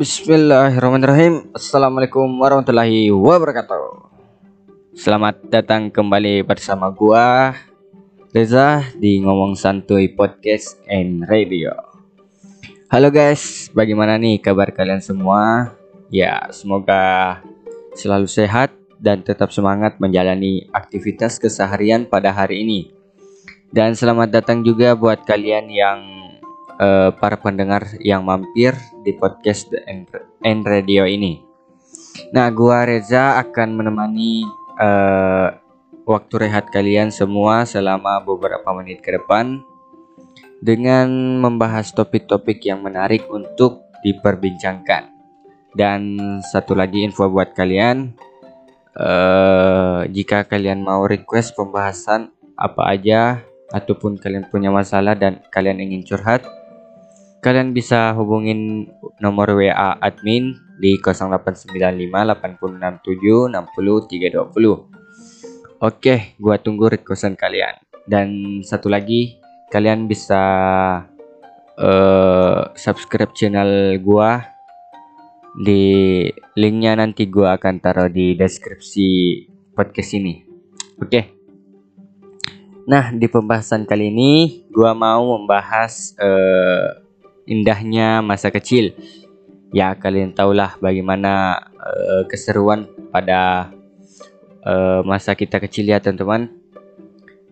Bismillahirrahmanirrahim. Assalamualaikum warahmatullahi wabarakatuh. Selamat datang kembali bersama gua Reza di Ngomong Santuy Podcast and Radio. Halo guys, bagaimana nih kabar kalian semua? Ya, semoga selalu sehat dan tetap semangat menjalani aktivitas keseharian pada hari ini. Dan selamat datang juga buat kalian yang uh, para pendengar yang mampir di podcast The End Radio ini. Nah, gua Reza akan menemani uh, waktu rehat kalian semua selama beberapa menit ke depan dengan membahas topik-topik yang menarik untuk diperbincangkan. Dan satu lagi info buat kalian, uh, jika kalian mau request pembahasan apa aja ataupun kalian punya masalah dan kalian ingin curhat, Kalian bisa hubungin nomor WA admin di 0895 Oke, gua tunggu requestan kalian. Dan satu lagi, kalian bisa uh, subscribe channel gua di linknya nanti gua akan taruh di deskripsi podcast ini. Oke. Nah, di pembahasan kali ini gua mau membahas uh, indahnya masa kecil. Ya kalian tahulah bagaimana uh, keseruan pada uh, masa kita kecil ya teman-teman.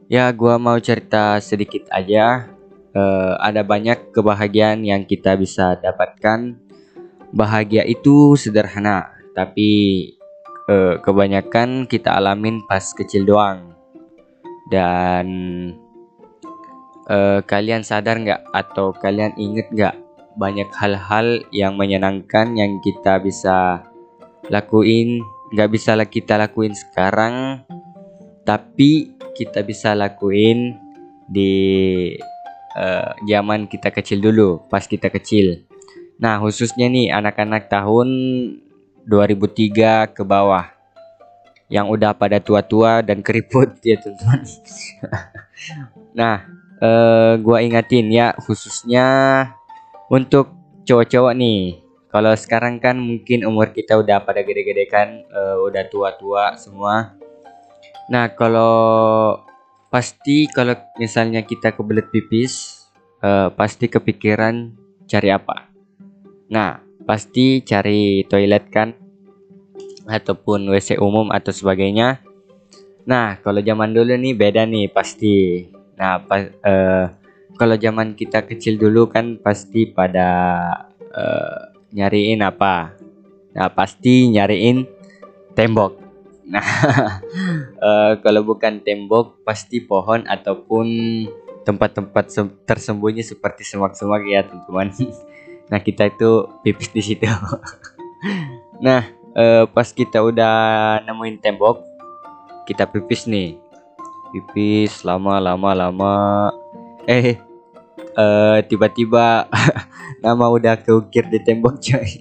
Ya gua mau cerita sedikit aja. Uh, ada banyak kebahagiaan yang kita bisa dapatkan. Bahagia itu sederhana, tapi uh, kebanyakan kita alamin pas kecil doang. Dan uh, kalian sadar nggak atau kalian inget nggak banyak hal-hal yang menyenangkan yang kita bisa lakuin nggak bisa kita lakuin sekarang tapi kita bisa lakuin di uh, zaman kita kecil dulu pas kita kecil. Nah khususnya nih anak-anak tahun 2003 ke bawah yang udah pada tua-tua dan keriput ya teman-teman. Nah uh, gua ingatin ya khususnya untuk cowok-cowok nih. Kalau sekarang kan mungkin umur kita udah pada gede-gede kan, uh, udah tua-tua semua. Nah, kalau pasti kalau misalnya kita kebelet pipis, uh, pasti kepikiran cari apa? Nah, pasti cari toilet kan ataupun WC umum atau sebagainya. Nah, kalau zaman dulu nih beda nih pasti. Nah, pas, uh, kalau zaman kita kecil dulu kan pasti pada uh, nyariin apa? Nah, pasti nyariin tembok. Nah, uh, kalau bukan tembok pasti pohon ataupun tempat-tempat tersembunyi seperti semak-semak ya, teman-teman. Nah, kita itu pipis di situ. nah, uh, pas kita udah nemuin tembok, kita pipis nih pipis lama lama lama. Eh uh, tiba-tiba nama udah keukir di tembok coy.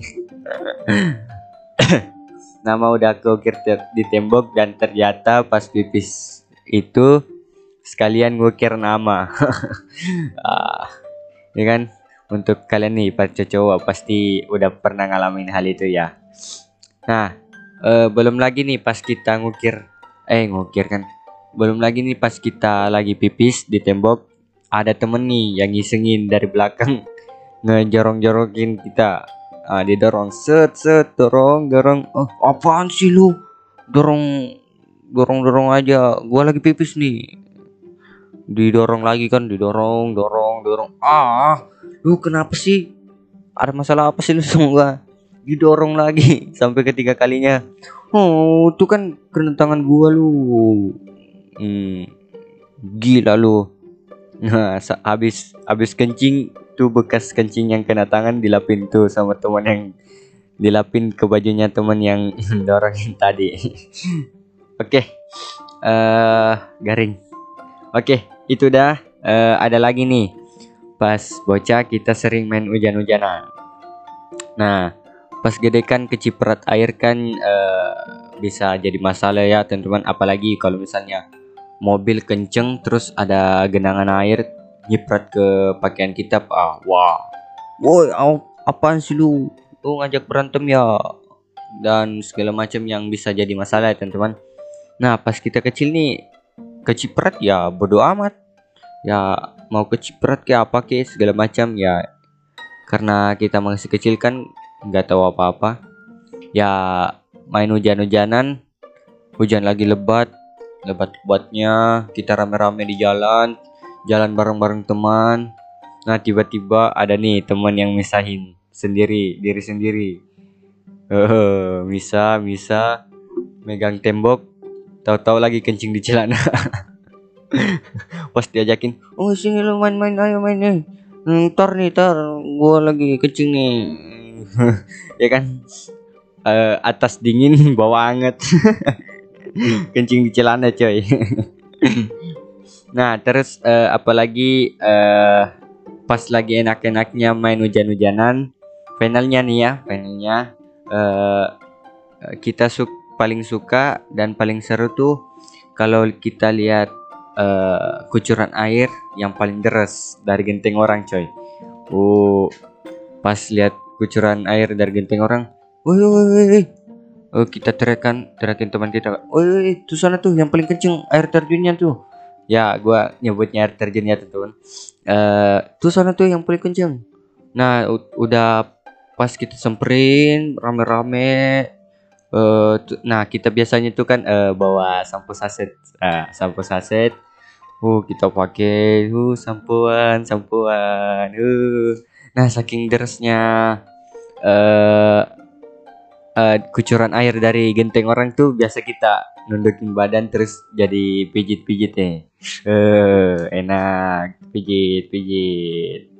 Nama udah keukir di tembok dan ternyata pas pipis itu sekalian ngukir nama. Ah, ya kan? Untuk kalian nih para cowok pasti udah pernah ngalamin hal itu ya. Nah uh, belum lagi nih pas kita ngukir eh ngukir kan belum lagi nih pas kita lagi pipis di tembok ada temen nih yang ngisengin dari belakang. Ngejorong-jorokin kita. Ah, didorong set set dorong dorong. Oh apaan sih lu? Dorong dorong dorong aja. Gua lagi pipis nih. Didorong lagi kan didorong dorong dorong. Ah lu kenapa sih? Ada masalah apa sih lu semua didorong lagi sampai ketiga kalinya. Oh itu kan kena tangan gua lu Hmm, gila lu. Nah, habis habis kencing tuh bekas kencing yang kena tangan dilapin tuh sama teman yang dilapin ke bajunya teman yang dorongin tadi. Oke. okay. Uh, eh, garing. Oke, okay, itu dah. Uh, ada lagi nih. Pas bocah kita sering main hujan-hujanan. Nah, pas gede kan keciprat air kan uh, bisa jadi masalah ya teman-teman apalagi kalau misalnya mobil kenceng terus ada genangan air nyiprat ke pakaian kita. Ah wah. Woi apaan sih lu? Oh ngajak berantem ya? Dan segala macam yang bisa jadi masalah ya teman-teman. Nah pas kita kecil nih keciprat ya bodoh amat. Ya mau keciprat kayak apa ke segala macam ya. Karena kita masih kecil kan nggak tahu apa-apa. Ya main hujan-hujanan hujan lagi lebat lebat-lebatnya kita rame-rame di jalan jalan bareng-bareng teman. Nah tiba-tiba ada nih teman yang misahin sendiri diri sendiri. Uh, bisa bisa megang tembok tahu-tahu lagi kencing di celana pas diajakin oh sini lu main-main ayo main nih. Ntar nih tar gua lagi kencing nih. Ya kan? Uh, atas dingin bawah anget kencing di celana coy. Nah terus uh, apalagi uh, pas lagi enak-enaknya main hujan-hujanan finalnya nih ya finalnya uh, kita su paling suka dan paling seru tuh kalau kita lihat uh, kucuran air yang paling deras dari genteng orang coy. Oh pas lihat kucuran air dari genteng orang woi woi oh kita teriakan teriakin teman kita. Woi tuh sana tuh yang paling kenceng air terjunnya tuh. Ya gua nyebutnya air terjunnya tuh teman. Uh, tuh sana tuh yang paling kenceng. Nah udah pas kita semperin rame-rame uh, nah kita biasanya tuh kan uh, bawa sampo saset. Uh, sampo saset. Uh kita pakai uh sampoan sampoan uh. Nah saking derasnya uh, uh, kucuran air dari genteng orang tuh biasa kita nundukin badan terus jadi pijit-pijit ya. Eh, enak pijit-pijit.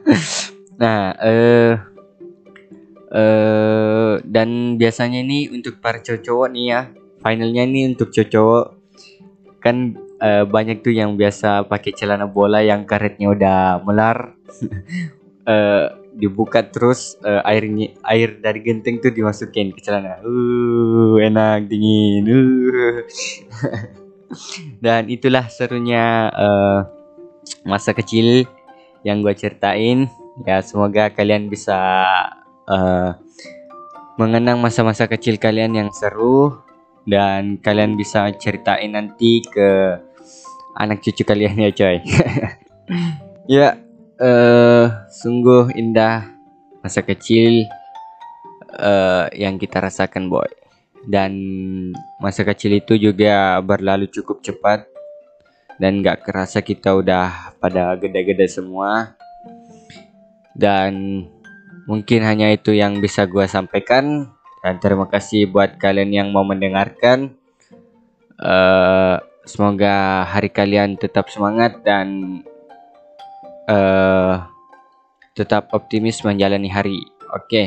nah, eh eh dan biasanya ini untuk para cowok nih ya. Finalnya ini untuk cowok kan uh, banyak tuh yang biasa pakai celana bola yang karetnya udah melar. uh, dibuka terus uh, airnya air dari genteng tuh dimasukin ke celana. Uh, enak dingin. Uh. Dan itulah serunya uh, masa kecil yang gue ceritain. Ya semoga kalian bisa uh, mengenang masa-masa kecil kalian yang seru dan kalian bisa ceritain nanti ke anak cucu kalian ya coy. ya uh, sungguh indah masa kecil uh, yang kita rasakan boy. Dan masa kecil itu juga berlalu cukup cepat dan gak kerasa kita udah pada gede-gede semua. Dan mungkin hanya itu yang bisa gue sampaikan. Dan terima kasih buat kalian yang mau mendengarkan. Uh, semoga hari kalian tetap semangat dan uh, tetap optimis menjalani hari. Oke. Okay.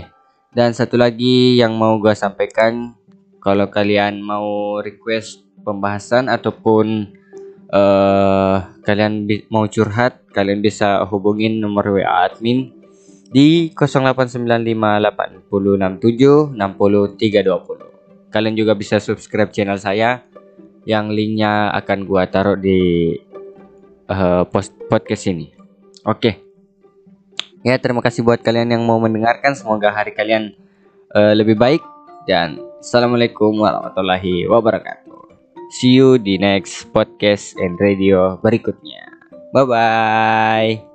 Dan satu lagi yang mau gue sampaikan, kalau kalian mau request pembahasan ataupun uh, kalian mau curhat, kalian bisa hubungin nomor WA admin di 089580676030. Kalian juga bisa subscribe channel saya yang linknya akan gua taruh di uh, post podcast ini. Oke. Ya, terima kasih buat kalian yang mau mendengarkan. Semoga hari kalian uh, lebih baik dan assalamualaikum warahmatullahi wabarakatuh. See you di next podcast and radio berikutnya. Bye bye.